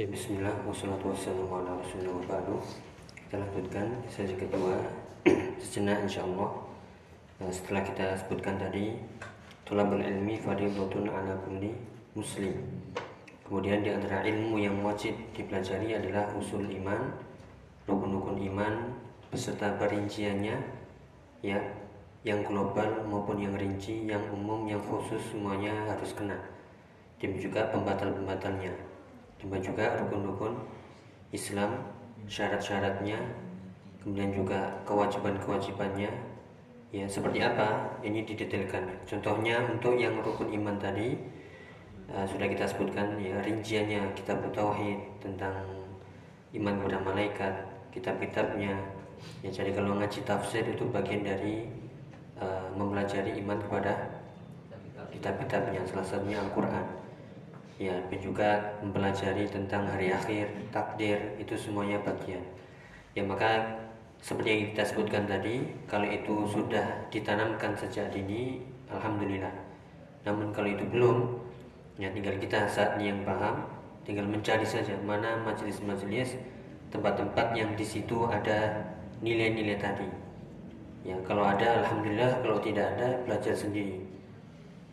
Ya, Bismillah, wassalatu wassalamu ala rasulullah ba'du. Kita lanjutkan sesi kedua Sejenak insya Allah nah, Setelah kita sebutkan tadi Tulabul ilmi fadilatun ala kulli muslim. Kemudian di antara ilmu yang wajib dipelajari adalah usul iman Rukun-rukun iman beserta perinciannya ya yang global maupun yang rinci, yang umum, yang khusus semuanya harus kena. Dan juga pembatal-pembatalnya cuma juga rukun-rukun Islam syarat-syaratnya kemudian juga kewajiban-kewajibannya. Ya seperti apa? Ini didetailkan. Contohnya untuk yang rukun iman tadi uh, sudah kita sebutkan ya rinciannya kitab tauhid tentang iman kepada malaikat kitab-kitabnya. Ya jadi kalau ngaji tafsir itu bagian dari uh, mempelajari iman kepada kitab-kitabnya salah satunya Al-Quran ya dan juga mempelajari tentang hari akhir takdir itu semuanya bagian. Ya maka seperti yang kita sebutkan tadi kalau itu sudah ditanamkan sejak dini alhamdulillah. Namun kalau itu belum ya tinggal kita saat ini yang paham tinggal mencari saja mana majelis-majelis tempat-tempat yang di situ ada nilai-nilai tadi. Ya kalau ada alhamdulillah kalau tidak ada belajar sendiri.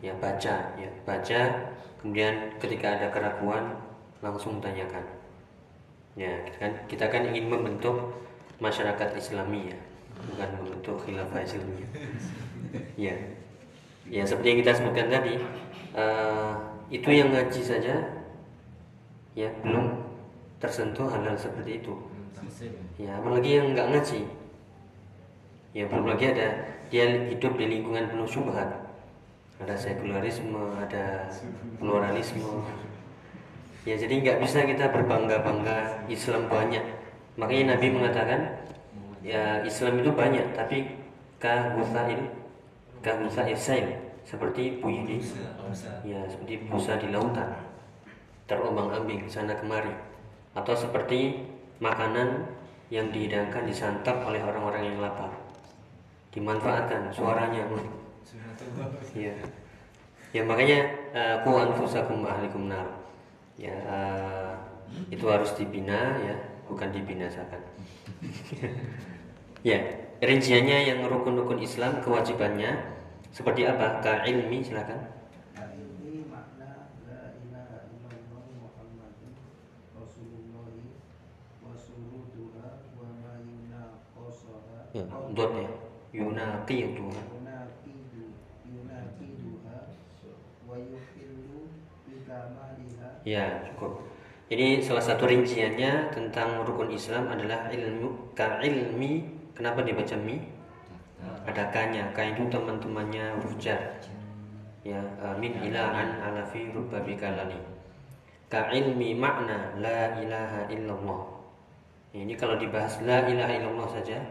Ya baca ya baca kemudian ketika ada keraguan langsung tanyakan. Ya kita kan? Kita kan ingin membentuk masyarakat Islami ya. Bukan membentuk khilafah Islami. Ya. Ya seperti yang kita sebutkan tadi uh, itu yang ngaji saja ya belum tersentuh hal-hal seperti itu. Ya apalagi yang nggak ngaji. Ya belum lagi ada dia hidup di lingkungan penuh syubhat ada sekularisme, ada pluralisme. Ya jadi nggak bisa kita berbangga-bangga Islam banyak. Makanya Nabi mengatakan ya Islam itu banyak, tapi kahusail, kahusail sail seperti buih di, ya seperti busa di lautan terombang-ambing sana kemari atau seperti makanan yang dihidangkan disantap oleh orang-orang yang lapar dimanfaatkan suaranya ya ya makanya uh, ku anfusakum ahlikum nar. Ya uh, itu harus dibina ya. Bukan dibinasakan. Ya rinciannya yang rukun-rukun Islam kewajibannya seperti apa? Ka ilmi silakan. Ya dot ya yunaqiduha Ya, cukup. Ini salah satu rinciannya tentang rukun Islam adalah ilmu ka ilmi. Kenapa dibaca mi? Ada kanya. Ka itu teman-temannya huruf jar. Ya, min ilahan ala fi rubbabi kalani. Ka ilmi makna la ilaha illallah. Ini kalau dibahas la ilaha illallah saja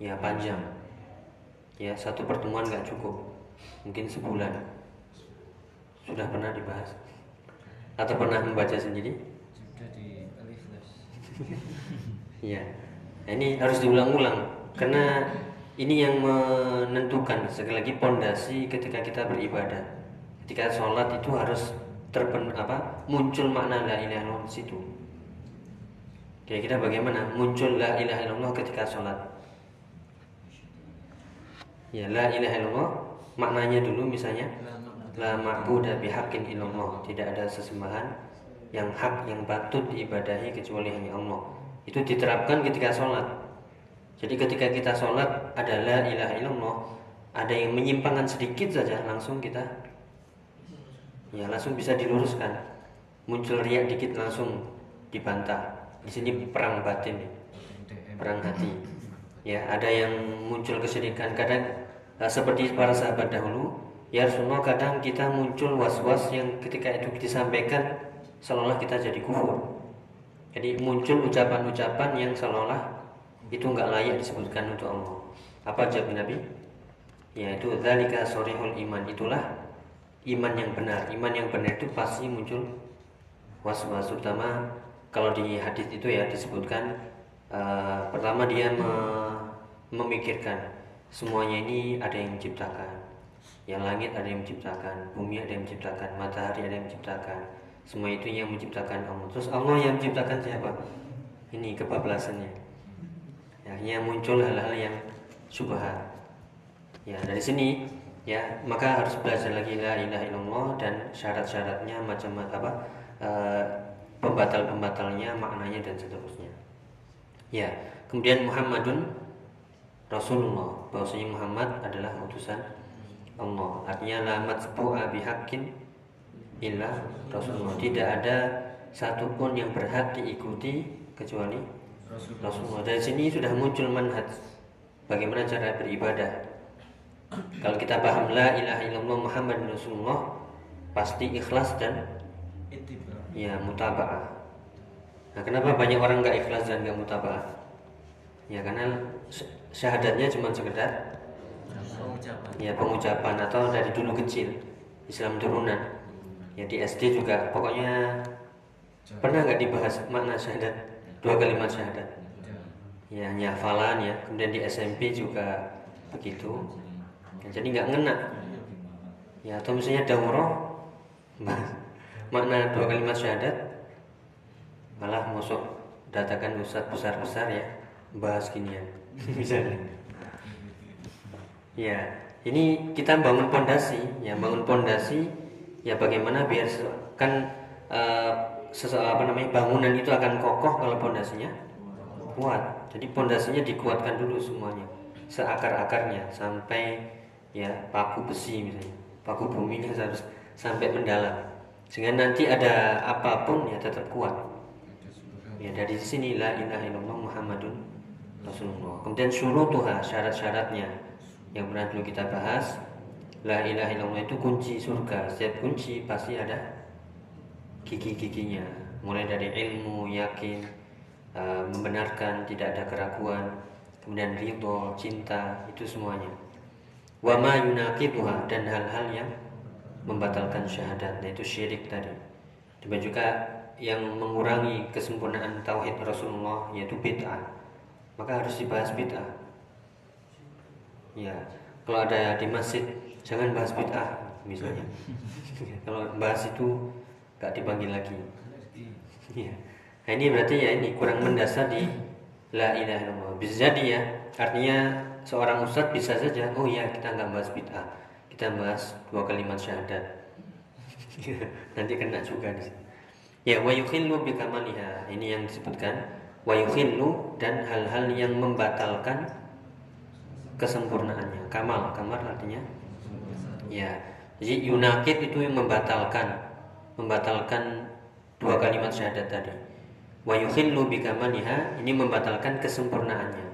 ya panjang. Ya, satu pertemuan nggak cukup. Mungkin sebulan. Sudah pernah dibahas? Atau pernah membaca sendiri? Sudah di Iya. Nah, ini harus diulang-ulang karena ini yang menentukan sekali lagi pondasi ketika kita beribadah. Ketika sholat itu harus terpen apa muncul makna la ilaha illallah situ. Kira-kira bagaimana muncul la ilaha illallah ketika sholat? Ya la ilaha illallah maknanya dulu misalnya la ma'budu bihaqqin illallah. Tidak ada sesembahan yang hak yang patut diibadahi kecuali hanya Allah. Itu diterapkan ketika sholat. Jadi ketika kita sholat ada la ilaha illallah ada yang menyimpangkan sedikit saja langsung kita ya langsung bisa diluruskan. Muncul riak dikit langsung dibantah. Di sini perang batin perang hati. Ya ada yang muncul kesedihan. Kadang eh, seperti para sahabat dahulu Ya Rasulullah kadang kita muncul was-was yang ketika itu disampaikan seolah kita jadi kufur. Jadi muncul ucapan-ucapan yang seolah itu nggak layak disebutkan untuk Allah. Apa jawab Nabi? Yaitu dzalika sorihul iman itulah iman yang benar. Iman yang benar itu pasti muncul was-was terutama kalau di hadis itu ya disebutkan uh, pertama dia me memikirkan semuanya ini ada yang menciptakan yang langit ada yang menciptakan, bumi ada yang menciptakan, matahari ada yang menciptakan, semua itu yang menciptakan Allah. Terus Allah yang menciptakan siapa? Ini kebablasannya. Ya, akhirnya muncul hal-hal yang subhat ya dari sini ya maka harus belajar lagi la ilaha illallah dan syarat-syaratnya macam apa e, pembatal-pembatalnya maknanya dan seterusnya. Ya kemudian Muhammadun Rasulullah. Bahwasanya Muhammad adalah utusan Allah. Artinya lamat sebuah bihakin illa Rasulullah. Tidak ada satupun yang berhak diikuti kecuali Rasulullah. Dari sini sudah muncul manhaj bagaimana cara beribadah. Kalau kita paham la ilaha illallah Muhammad Rasulullah pasti ikhlas dan ya mutaba'ah. Nah, kenapa banyak orang nggak ikhlas dan nggak mutaba'ah? Ya karena syahadatnya cuma sekedar pengucapan. Ya pengucapan atau dari dulu kecil Islam turunan. Ya di SD juga pokoknya pernah nggak dibahas makna syahadat dua kalimat syahadat. Ya hanya hafalan ya. Kemudian di SMP juga begitu ya, jadi nggak ngena ya atau misalnya daurah makna dua kalimat syahadat malah masuk datakan ustadz besar-besar ya bahas ya misalnya ya ini kita bangun pondasi. Ya bangun pondasi ya bagaimana biar kan uh, apa namanya bangunan itu akan kokoh kalau pondasinya kuat. Jadi pondasinya dikuatkan dulu semuanya seakar-akarnya sampai ya paku besi misalnya paku buminya harus sampai mendalam. Sehingga nanti ada apa pun ya tetap kuat. Ya dari sini la ilaha Muhammadun Rasulullah. Kemudian tuha syarat-syaratnya yang pernah dulu kita bahas la ilaha illallah itu kunci surga setiap kunci pasti ada gigi-giginya mulai dari ilmu yakin uh, membenarkan tidak ada keraguan kemudian ridho cinta itu semuanya wama yunaqiduha dan hal-hal yang membatalkan syahadat yaitu syirik tadi. Dan juga yang mengurangi kesempurnaan tauhid Rasulullah yaitu bid'ah. Maka harus dibahas bid'ah. Ya, kalau ada di masjid jangan bahas bid'ah misalnya. kalau bahas itu gak dipanggil lagi. Ya. Nah, ini berarti ya ini kurang mendasar di la ilaha illallah. Bisa jadi ya, artinya seorang ustadz bisa saja oh ya kita nggak bahas bid'ah kita bahas dua kalimat syahadat nanti kena juga di sini ya wa yukhillu bikamaliha ini yang disebutkan wa yukhillu dan hal-hal yang membatalkan kesempurnaannya. Kamal kamal artinya? Ya jadi yunakid itu yang membatalkan membatalkan dua kalimat syahadat tadi. Wa yukhillu bikamaliha ini membatalkan kesempurnaannya.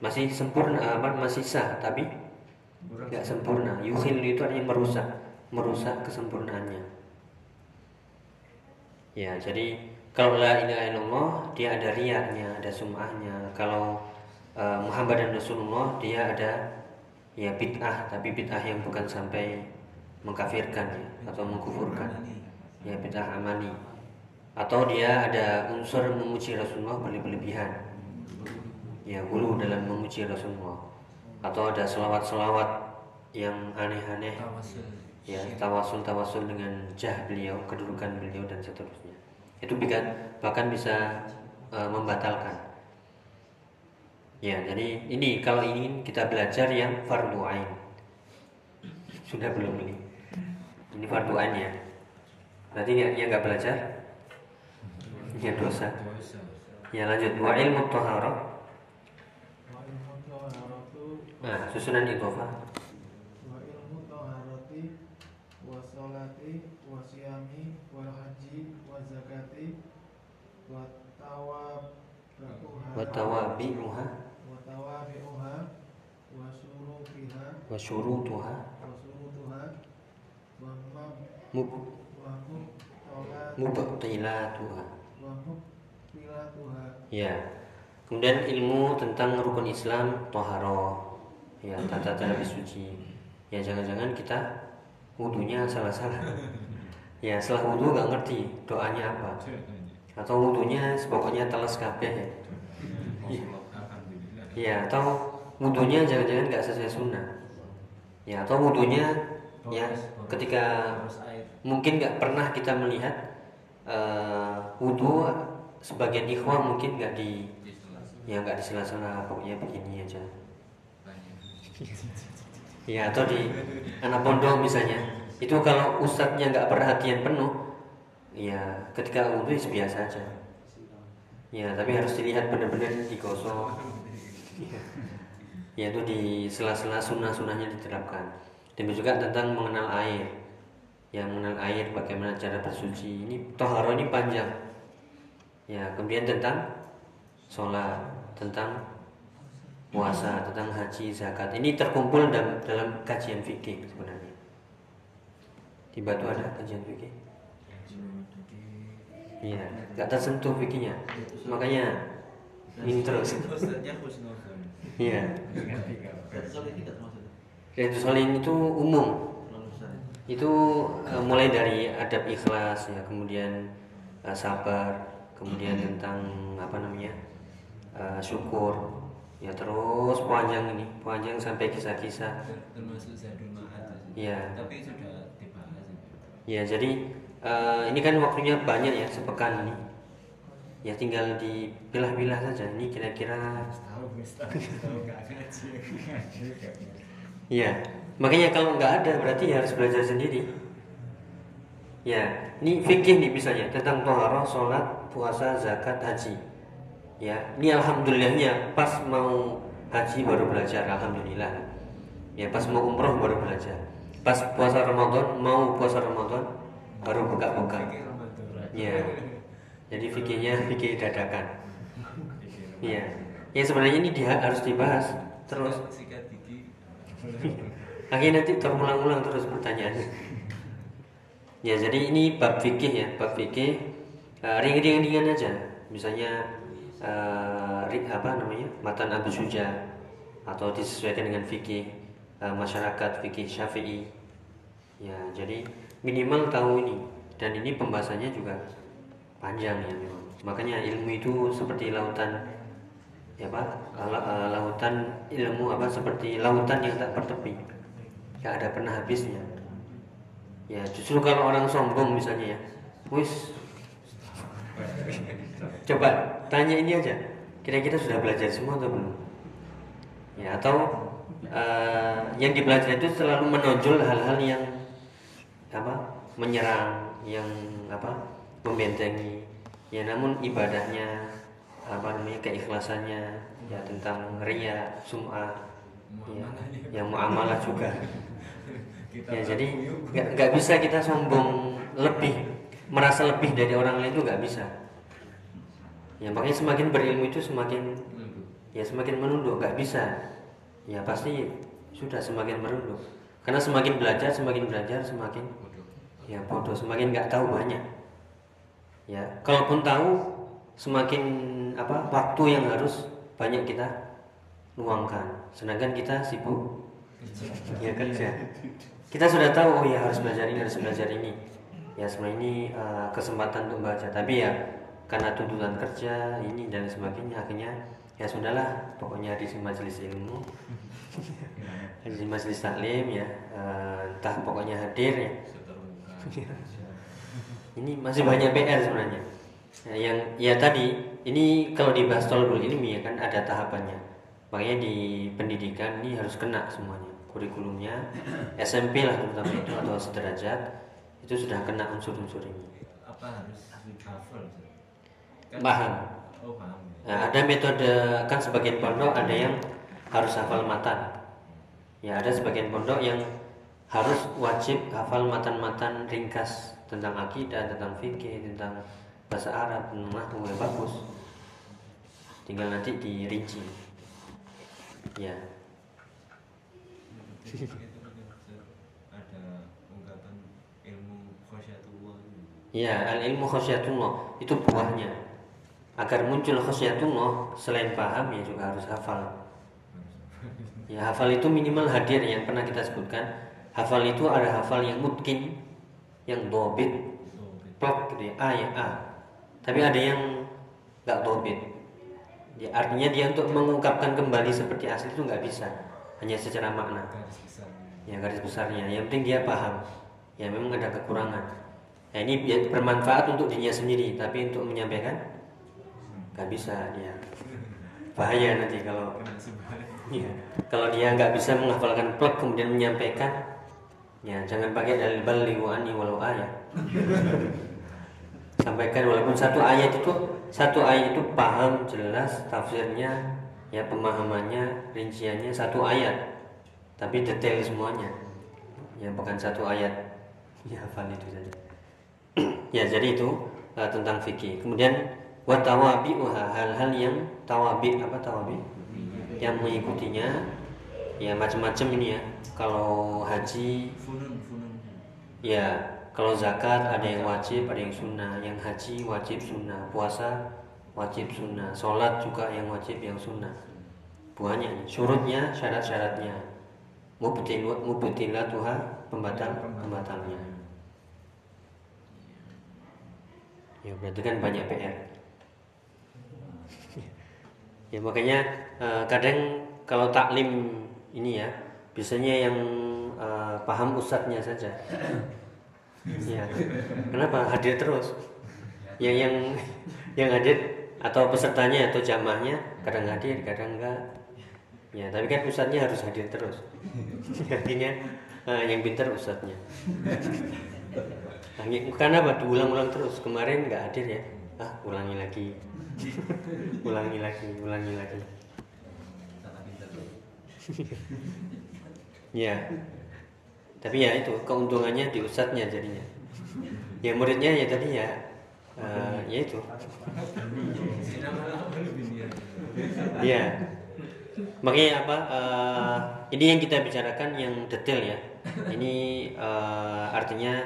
Masih sempurna apa masih sah tapi nggak sempurna. Yuhil itu artinya merusak merusak kesempurnaannya. Ya jadi kalau la ilaha illallah dia ada riaknya ada sumahnya. Kalau uh, Muhammad dan Rasulullah dia ada ya bid'ah tapi bid'ah yang bukan sampai mengkafirkan ya atau mengkufurkan. Ya bid'ah amani. Atau dia ada unsur memuji Rasulullah berlebihan ya gulu dalam memuji Rasulullah. Atau ada selawat-selawat yang aneh-aneh. Ya tawasul tawasul dengan jah beliau kedudukan beliau dan seterusnya. Itu bahkan bahkan bisa uh, membatalkan ya jadi ini kalau ini kita belajar yang fardu ain sudah belum ini? Ini fardu ain ya? Berarti ya, ya nggak belajar? Ya dosa? Ya lanjut. Wa ilmu taharah. Nah, susunan idhofah. Wa ilmu taharati wa salati wa siyami wal haji wa zakati wa tawabuha wa tawabi'uha wa tawabi'uha wa syurutuha wa syurutuha wa syurutuha wa mub wa mubtilatuha. Wa mubtilatuha ya. Kemudian ilmu tentang rukun Islam toharoh ya tata cara bersuci ya jangan-jangan kita wudhunya salah-salah. Ya setelah wudhu nggak ngerti doanya apa. Atau wudhunya pokoknya telas kabeh ya. Ya atau wudhunya jangan-jangan nggak sesuai sunnah. Ya atau wudhunya ya ketika mungkin nggak pernah kita melihat uh, wudhu sebagian ikhwan mungkin nggak di ya nggak di sela-sela pokoknya begini aja. Ya atau di anak pondok misalnya. Itu kalau ustadznya nggak perhatian penuh ya ketika wudhu ya biasa aja. Ya tapi harus dilihat benar-benar digosok ya itu di sela-sela sunnah-sunnahnya diterapkan. Dan juga tentang mengenal air. Yang mengenal air bagaimana cara bersuci. Ini toharo ini panjang. Ya kemudian tentang sholat tentang puasa tentang haji zakat. Ini terkumpul dalam, dalam kajian fikih sebenarnya. Di batu ada kajian fikih. Iya nggak tersentuh fikihnya. Makanya intro Iya. Riyadus Solihin itu umum. Itu uh, mulai dari adab ikhlas ya, kemudian uh, sabar, kemudian tentang apa namanya? Uh, syukur. Ya terus panjang ini, panjang sampai kisah-kisah. Termasuk Zadul Ma'ad. Iya. Tapi sudah dibahas. Ya, jadi uh, ini kan waktunya banyak ya sepekan ini ya tinggal dipilah-pilah saja ini kira-kira Iya, makanya kalau nggak ada berarti harus belajar sendiri. Ya, ini fikih nih misalnya tentang toharoh, sholat, puasa, zakat, haji. Ya, ini alhamdulillahnya pas mau haji baru belajar, alhamdulillah. Ya, pas mau umroh baru belajar. Pas puasa Ramadan mau puasa Ramadan baru buka-buka. Ya, jadi fikihnya fikih dadakan. Iya. Ya sebenarnya ini dia harus dibahas terus. Akhirnya nanti terulang-ulang terus pertanyaannya. Ya jadi ini bab fikih ya, bab fikih uh, ringan-ringan aja. Misalnya uh, apa namanya matan Abu Suja atau disesuaikan dengan fikih uh, masyarakat fikih Syafi'i. Ya jadi minimal tahu ini dan ini pembahasannya juga panjang ya memang. Makanya ilmu itu seperti lautan ya Pak, uh, lautan ilmu apa seperti lautan yang tak bertepi. Gak ada pernah habisnya. Ya justru kalau orang sombong misalnya ya, wis coba tanya ini aja, kira-kira sudah belajar semua atau belum? Ya atau uh, yang dipelajari itu selalu menonjol hal-hal yang apa menyerang, yang apa membentengi. Ya namun ibadahnya apa namanya keikhlasannya ya tentang ria sum'ah ya, yang muamalah juga. Ya jadi nggak nggak bisa kita sombong lebih merasa lebih dari orang lain itu nggak bisa. Ya makanya semakin berilmu itu semakin ya semakin menunduk nggak bisa. Ya pasti sudah semakin menunduk karena semakin belajar semakin belajar semakin ya bodoh. Semakin nggak tahu banyak ya. Kalaupun tahu semakin apa waktu yang harus banyak kita luangkan. Sedangkan kita sibuk ya kerja. Kita sudah tahu oh ya harus belajar ini harus belajar ini. Ya sebenarnya ini uh, kesempatan untuk baca tapi ya karena tuntutan kerja ini dan sebagainya akhirnya ya sudahlah. Pokoknya di majelis ilmu. Di majelis taklim ya uh, entah pokoknya hadir ya ini masih banyak PR sebenarnya. Nah, yang ya tadi ini kalau dibahas tolbul ilmi ya kan ada tahapannya. Makanya di pendidikan ini harus kena semuanya. Kurikulumnya SMP lah terutama itu atau sederajat itu sudah kena unsur-unsur ini apa harus hafal kan, paham. Oh paham nah, ada metode kan sebagian pondok ada yang harus hafal matan. Ya ada sebagian pondok yang harus wajib hafal matan-matan ringkas tentang akidah, tentang fikih, tentang bahasa Arab, nahwu yang bagus. Tinggal nanti dirinci. Ya. ada ungkapan ilmu khasyatullah. Ya, al ilmu khasyatullah itu buahnya. Agar muncul khasyatullah selain paham ya juga harus hafal. Ya, hafal itu minimal hadir yang pernah kita sebutkan. Hafal itu ada hafal yang mungkin yang dobit. Plot gitu ya A ya A. Tapi ada yang nggak dobit. Ya, artinya dia untuk mengungkapkan kembali seperti asli itu nggak bisa. Hanya secara makna. Ya garis besarnya. Yang penting dia paham. Ya memang ada kekurangan. Ya ini ya bermanfaat untuk dirinya sendiri tapi untuk menyampaikan nggak bisa dia. Bahaya nanti kalau Iya. Kalau dia nggak bisa menghafalkan plek kemudian menyampaikan, ya jangan pakai dalil balighu anni walau ayat. Sampaikan walaupun satu ayat itu satu ayat itu paham jelas tafsirnya, ya pemahamannya, rinciannya satu ayat, tapi detail semuanya. Ya bukan satu ayat. Ya hafal itu saja. ya jadi itu uh, tentang fikih. Kemudian wa tawabi'uha hal-hal yang tawabi apa tawabi? yang mengikutinya ya macam-macam ini ya. Kalau haji funun funun. ya kalau zakat ada yang wajib ada yang sunnah. Yang haji wajib sunnah. Puasa wajib sunnah. Sholat juga yang wajib yang sunnah. Buahnya surutnya syarat-syaratnya. Mubtil mubtilatuha pembatal pembatalnya. Ya berarti kan banyak PR ya makanya eh, kadang kalau taklim ini ya biasanya yang eh, paham ustadznya saja. Ya kenapa? Hadir terus. Yang yang yang hadir atau pesertanya atau jamaahnya kadang hadir kadang enggak. Ya tapi kan ustadznya harus hadir terus. Artinya eh, yang pintar ustadznya. Nah, karena apa? Diulang-ulang terus. Kemarin nggak hadir ya. Ah ulangi lagi. Ulangi lagi ulangi lagi ya. Tapi ya itu keuntungannya di ustadznya jadinya. Ya muridnya ya tadi ya eh, ya itu. Ya. Makanya apa eh, ini yang kita bicarakan yang detail ya. Ini eh, artinya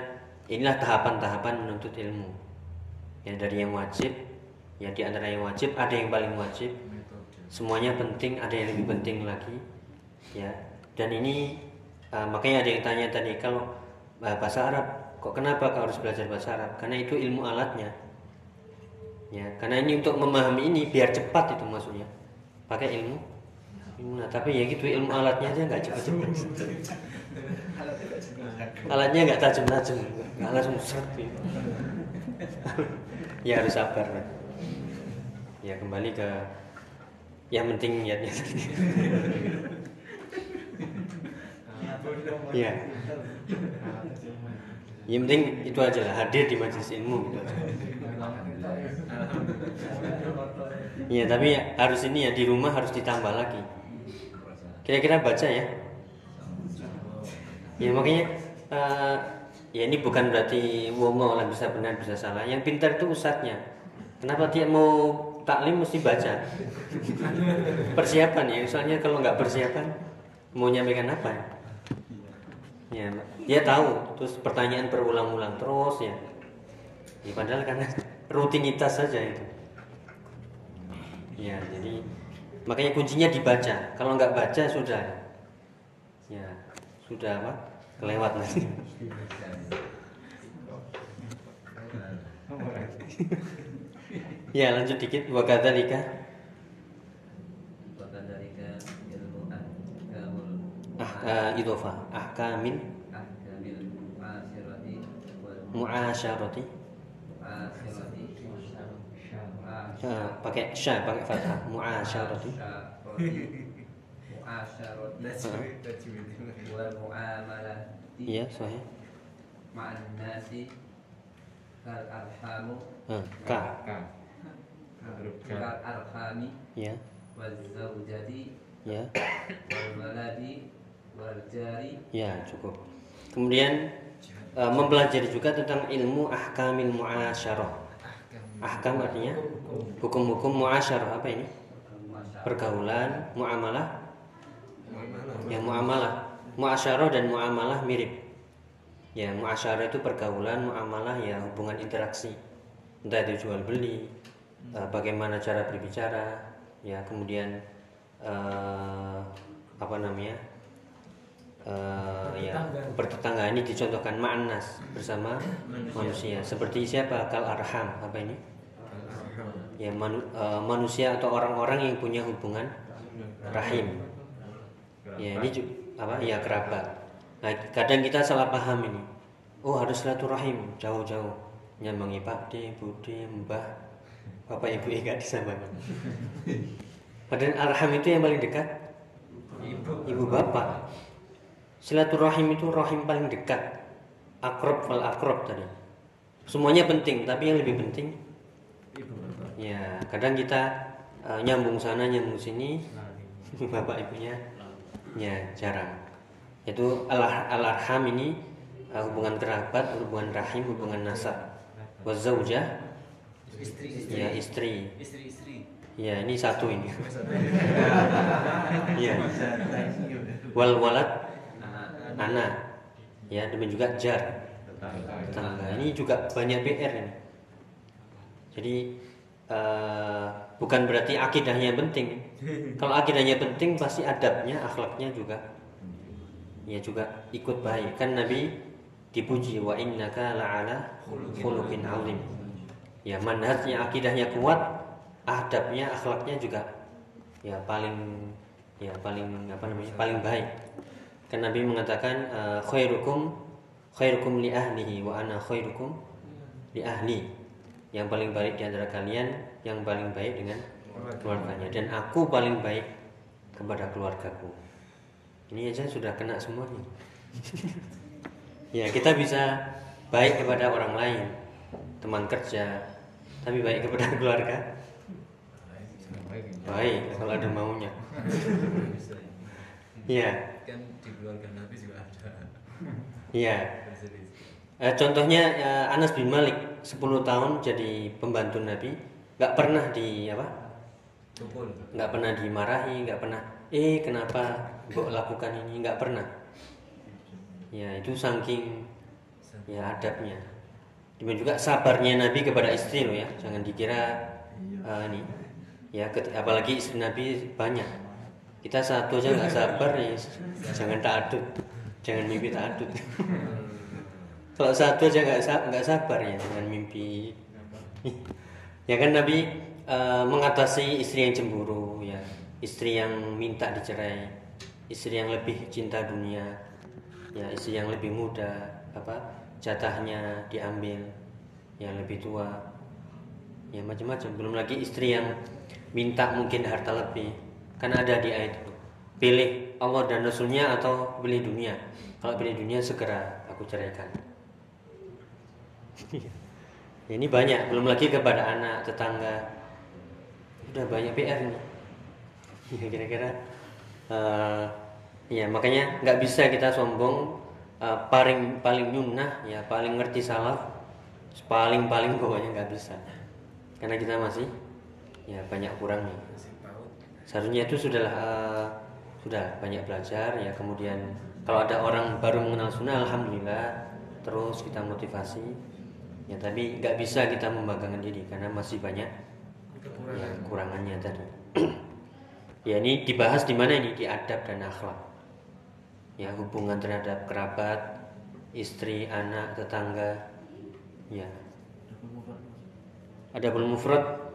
inilah tahapan-tahapan menuntut ilmu. Yang dari yang wajib ya di antara yang wajib ada yang paling wajib. Semuanya penting ada yang lebih penting lagi ya. Dan ini uh, makanya ada yang tanya tadi kalau uh, bahasa Arab kok kenapa kau harus belajar bahasa Arab? Karena itu ilmu alatnya. Ya karena ini untuk memahami ini biar cepat itu maksudnya. Pakai ilmu. Nah, tapi ya gitu ilmu alatnya aja nggak cepat cepat alatnya nggak tajam tajam nggak langsung seret gitu. ya harus sabar Pak. ya kembali ke yang penting niatnya ya yang penting itu aja lah hadir di majelis ilmu gitu aja. ya tapi harus ini ya di rumah harus ditambah lagi. Kira-kira baca ya. Ya makanya eh, ya ini bukan berarti mau lah bisa benar bisa salah. Yang pintar itu ustadznya. Kenapa dia mau taklim mesti baca? Persiapan ya soalnya kalau nggak persiapan mau nyampaikan apa ya ya dia tahu terus pertanyaan berulang-ulang terus ya. Ya padahal karena rutinitas saja itu. Ya jadi makanya kuncinya dibaca. Kalau nggak baca sudah. Ya sudah apa? Kelewat nanti. Ya lanjut dikit. Wa uh, ahkamin mu'asyarati eh, pakai sya pakai fathah mu'asyarati ya sahih. Ma'an nasi kal arhamu. Eh, ka. Kal arhami. Ya. Wal zaujati. Ya. Wal waladi ya cukup. Kemudian eh, mempelajari juga tentang ilmu ahkamil muasyarah. Ahkam artinya hukum-hukum muasyarah apa ini? Pergaulan muamalah. Ya muamalah. Muasyarah dan muamalah mirip. Ya muasyarah itu pergaulan muamalah ya hubungan interaksi. Entah itu jual beli eh, bagaimana cara berbicara ya kemudian eh, apa namanya ya bertetangga. Ini dicontohkan ma'anas bersama manusia. seperti siapa? Kal arham apa ini? Ya manu- eh, manusia atau orang-orang yang punya hubungan rahim. Ya ini ju- apa? Ya kerabat. Nah kadang kita salah paham ini. Oh harus silaturahim. Jauh-jauh. Nyambangi Pak D, Bude, Mbah, Bapak Ibu enggak disambangi. Padahal arham itu yang paling dekat? Ibu. ibu bapak. Silaturahim itu rahim paling dekat. Akrob fal akrob tadi. Semuanya penting, tapi yang lebih penting Ibu bapak. ya kadang kita eh, nyambung sana nyambung sini bapak ibunya ya jarang. Itu al arham ini eh, hubungan kerabat, hubungan rahim, hubungan nasab. Wazaujah Istri. ya istri. Istri-istri. Ya ini satu ini. Iya. Wal walad anak. Ya demikian juga jar tetangga. Ini juga banyak PR ini. Jadi eh, bukan berarti akidahnya penting. Kalau akidahnya penting pasti adabnya, akhlaknya juga ya juga ikut baik. Kan Nabi dipuji wa innaka la'ala khuluqin azim. Ya manhajnya akidahnya kuat, adabnya, akhlaknya juga ya paling ya paling apa namanya? paling baik. Kan Nabi mengatakan eh, khairukum khairukum li ahlihi wa ana khairukum li ahli. Yang paling baik di antara kalian yang paling baik dengan keluarganya dan aku paling baik kepada keluargaku. Ini aja sudah kena semuanya. ya, kita bisa baik kepada orang lain, teman kerja, tapi baik kepada keluarga baik kalau ada maunya. Iya, keluarga Nabi juga ada. iya. Eh, contohnya eh, Anas bin Malik 10 tahun jadi pembantu Nabi, nggak pernah di apa? Nggak pernah dimarahi, nggak pernah, eh kenapa kok lakukan ini, nggak pernah. Ya itu saking ya adabnya. Demikian juga sabarnya Nabi kepada istri loh ya, jangan dikira eh, ini. Ya apalagi istri Nabi banyak. Kita satu aja nggak sabar ya, jangan takut, jangan mimpi takut. Kalau satu aja nggak nggak sabar ya, jangan mimpi. ya kan Nabi eh, mengatasi istri yang cemburu ya. Istri yang minta dicerai. Istri yang lebih cinta dunia. Ya istri yang lebih muda apa jatahnya diambil. Yang lebih tua. Ya macam-macam. Belum lagi istri yang minta mungkin harta lebih kan ada di ayat itu. Pilih Allah dan Rasulnya atau pilih dunia. Kalau pilih dunia segera aku ceraikan. Ini banyak, belum lagi kepada anak, tetangga. Udah banyak PR nih. Ya kira-kira eh, ya makanya nggak bisa kita sombong eh, paling paling nyunah ya paling ngerti salaf paling paling pokoknya nggak bisa. Karena kita masih ya banyak kurangnya seharusnya itu sudahlah eh, sudah banyak belajar ya. Kemudian kalau ada orang baru mengenal sunnah alhamdulillah terus kita motivasi. Ya tapi nggak bisa kita membanggakan diri karena masih banyak ya, kekurangannya tadi. Ya ini dibahas di mana ini? Di adab dan akhlak. Ya hubungan terhadap kerabat istri anak tetangga. Ya. Ada belum mufrad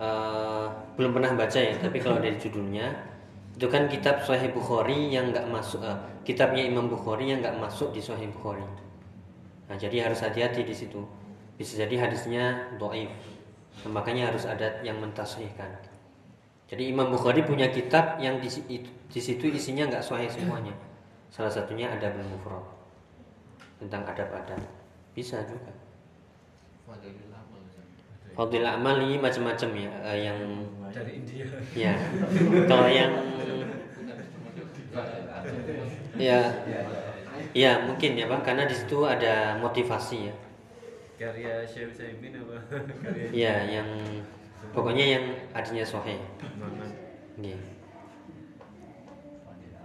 eh, belum pernah baca ya tapi kalau dari judulnya itu kan kitab Sahih Bukhari yang nggak masuk eh, kitabnya Imam Bukhari yang nggak masuk di Sahih Bukhari. Nah jadi harus hati-hati di situ. Bisa jadi hadisnya doif. Nah, makanya harus ada yang mentasihkan. Jadi Imam Bukhari punya kitab yang di, di situ isinya nggak sahih semuanya. Salah satunya ada mufrad tentang adab-adab. Bisa juga Fadil amal ini macam-macam ya eh, yang Dari India. ya kalau yang ya ya mungkin ya pak karena di situ ada motivasi ya Karya Syekh apa? Karya ya yang pokoknya yang adanya sahih Muhammad. Iya.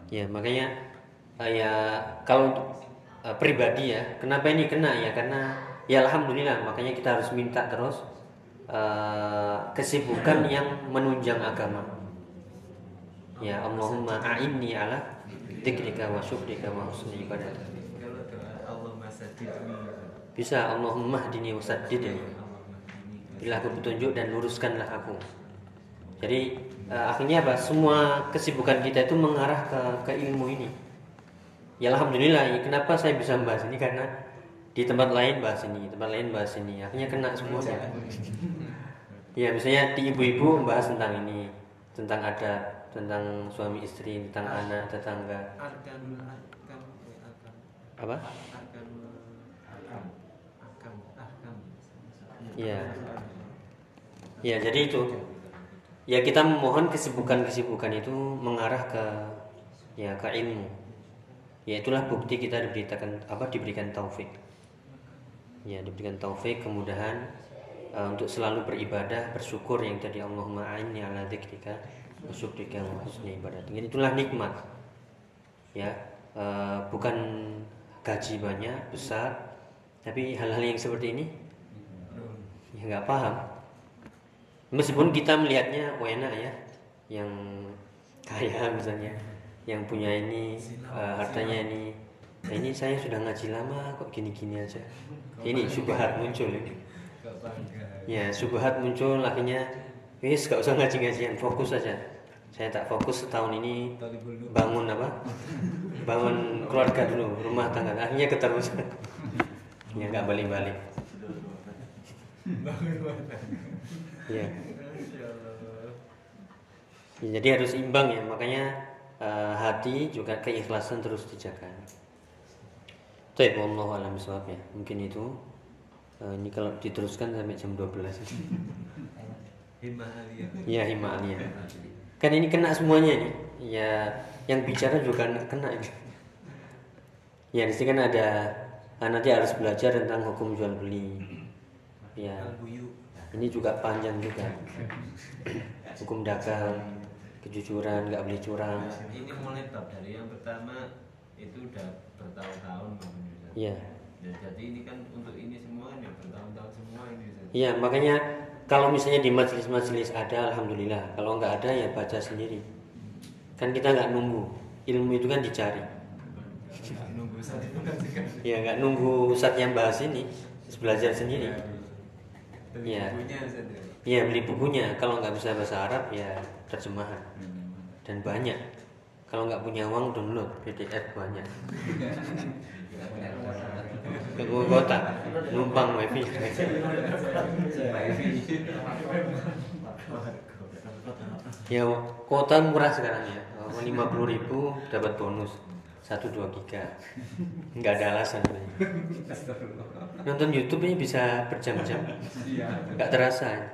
Ya makanya eh, ya kalau eh, pribadi ya kenapa ini kena ya karena ya alhamdulillah makanya kita harus minta terus eh, kesibukan yang menunjang agama. Ya Allahumma a'inni ala dzikrika wa syukrika wa husni masadidni. Bisa Allahumma hdini wa saddidni. Bila aku petunjuk dan luruskanlah aku. Jadi eh, akhirnya apa? Semua kesibukan kita itu mengarah ke ke ilmu ini. Ya alhamdulillah. Kenapa saya bisa membahas ini karena di tempat lain bahas ini tempat lain bahas ini. Akhirnya kena semuanya ya misalnya di ibu-ibu membahas tentang ini tentang adat tentang suami istri tentang anak tetangga Arkanul arkam arkam apa? arkanul arkam arkam arkam Iya. ya jadi itu. Ya kita memohon kesibukan-kesibukan itu mengarah ke ya ke ilmu. Ya itulah bukti kita diberitakan apa diberikan taufik ya diberikan taufik kemudahan uh, untuk selalu beribadah bersyukur yang tadi Allahumma a'inni ala dzikrika wa syukrika wa husni ibadat Jadi itulah nikmat. Ya uh, bukan gaji banyak besar tapi hal-hal yang seperti ini ya nggak paham. Meskipun kita melihatnya wah enak ya yang kaya misalnya yang punya ini uh, hartanya ini ini saya sudah ngaji lama kok gini-gini aja. Ini subhat muncul ini. Ya subhat muncul akhirnya wis gak usah ngaji-ngajian fokus saja saya tak fokus setahun ini bangun apa? Bangun keluarga dulu rumah tangga. Akhirnya keterusan ya nggak balik-balik. Ya. Ya, jadi harus imbang ya. Makanya eh, hati juga keikhlasan terus dijaga. Baik, wallahu alam ya. Mungkin itu Eh, ini kalau diteruskan sampai jam 12. himah aliyah ya himalaya. Kan ini kena semuanya nih. Ya yang bicara juga kena, ini. Ya di sini kan ada ah, nanti harus belajar tentang hukum jual beli. Ya, ini juga panjang juga. Hukum dagang, kejujuran, nggak boleh curang. ini mulai bab dari yang pertama itu udah bertahun-tahun. Iya. Ya, jadi ini kan untuk ini semua kan ya bertahun-tahun semua ini. Iya, makanya kalau misalnya di majelis-majelis ada, alhamdulillah. Kalau nggak ada ya baca sendiri. Kan kita nggak nunggu. Ilmu itu kan dicari. Nggak nunggu saat itu kan sih Ya nggak nunggu saat yang bahas ini, belajar sendiri. Iya. ya. Iya beli bukunya. Kalau nggak bisa bahasa Arab ya terjemahan. Dan banyak. Kalau nggak punya uang download PDF banyak. Ke kota, numpang wifi. Ya kota murah sekarang ya. Lima puluh ribu dapat bonus satu dua giga. Nggak ada alasan. Nonton YouTube ini bisa berjam-jam. Nggak terasa.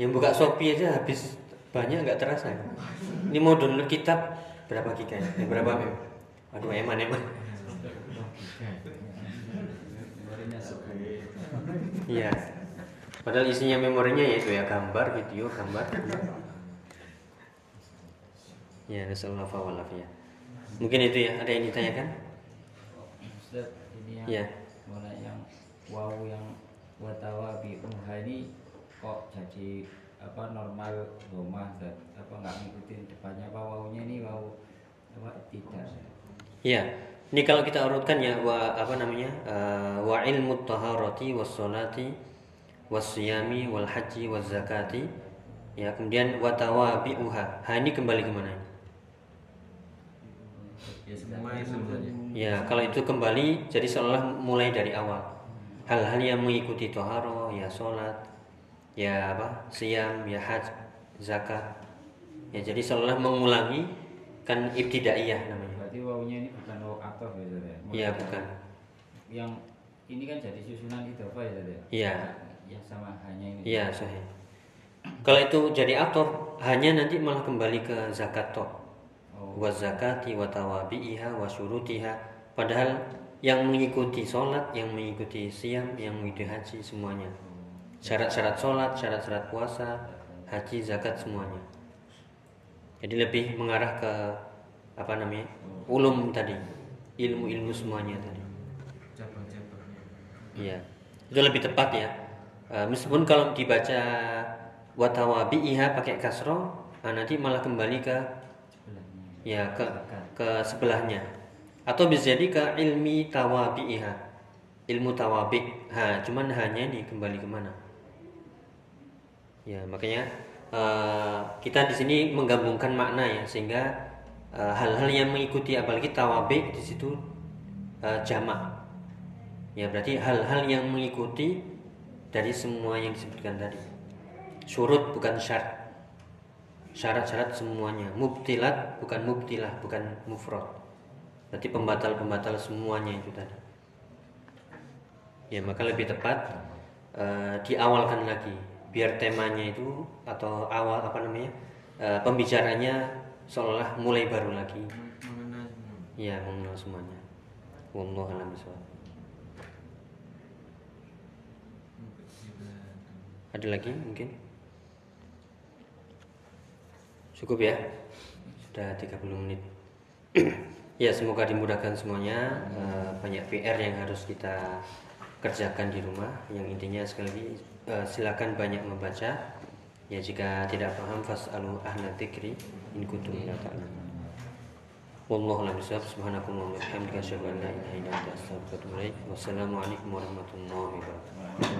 Yang buka Shopee aja habis banyak nggak terasa. Ini mau download kitab berapa giga? Ya? Berapa mem? Aduh eman eman. Iya. Padahal isinya memorinya ya itu ya gambar, video, gambar. Ya, nasallahu alaihi Mungkin itu ya, ada yang ditanyakan? Ustaz, ini yang Iya. mulai yang wow yang watawa bi kok jadi apa normal rumah Ustaz? apa nggak ngikutin depannya apa wawunya ini wow apa tidak Iya. Ini kalau kita urutkan ya wa apa namanya? eh, wa ilmu taharati was salati was siyami wal haji was zakati. Ya, kemudian wa tawabi'uha. Ha ini kembali ke mana? Ya ya. Ya, kalau itu kembali jadi seolah mulai dari awal. Hal-hal yang mengikuti toharo, ya sholat, ya apa, siam, ya haj, zakat. Ya, jadi seolah mengulangi kan ibtidaiyah namanya. berarti wawunya ini bukan waw atof ya ya Iya, bukan. yang ini kan jadi susunan itu apa ya Ustaz ya Iya. yang sama hanya ini Iya, sahih. Kalau itu jadi aktor, hanya nanti malah kembali ke zakat toh. oh Wa zakati wa tawabi'iha wa syurutiha. Padahal yang mengikuti sholat, yang mengikuti siam, yang mengikuti haji semuanya. Syarat-syarat sholat, syarat-syarat puasa, haji, zakat semuanya. Jadi lebih mengarah ke apa namanya ulum tadi, ilmu-ilmu semuanya tadi. Iya, itu lebih tepat ya. Eh, meskipun kalau dibaca watawabi'iha pakai kasro, nah nanti malah kembali ke sebelahnya ya ke ke sebelahnya. Atau bisa jadi ke ilmi tawabi'iha, ilmu tawabik. Ha, cuman hanya ini kembali ke mana? Ya makanya eh, kita di sini menggabungkan makna ya sehingga eh, hal-hal yang mengikuti apalagi tawabik di situ eh, jamak Ya berarti hal-hal yang mengikuti dari semua yang disebutkan tadi. Surut bukan syarat. Syarat-syarat semuanya. Mubtilat bukan mubtilah, bukan mufrad. Berarti pembatal-pembatal semuanya itu tadi. Ya maka lebih tepat eh, diawalkan lagi biar temanya itu atau awal apa namanya eh, pembicaranya seolah mulai baru lagi. mengenal semua Ya mengenal semuanya. Wallahu a'lam. Ada lagi mungkin? Cukup ya? Sudah 30 menit. ya, semoga dimudahkan semuanya. Eh, banyak PR yang harus kita kerjakan di rumah. Yang intinya sekali lagi eh, silakan banyak membaca. Ya jika tidak paham fas'alu ahla dzikri in kuntum la ta'lamun. Wallahu a'lam bishawab. Subhanakallahumma wa bihamdika asyhadu an la ilaha illa anta astaghfiruka wa atubu ilaik. Wassalamualaikum warahmatullahi wabarakatuh.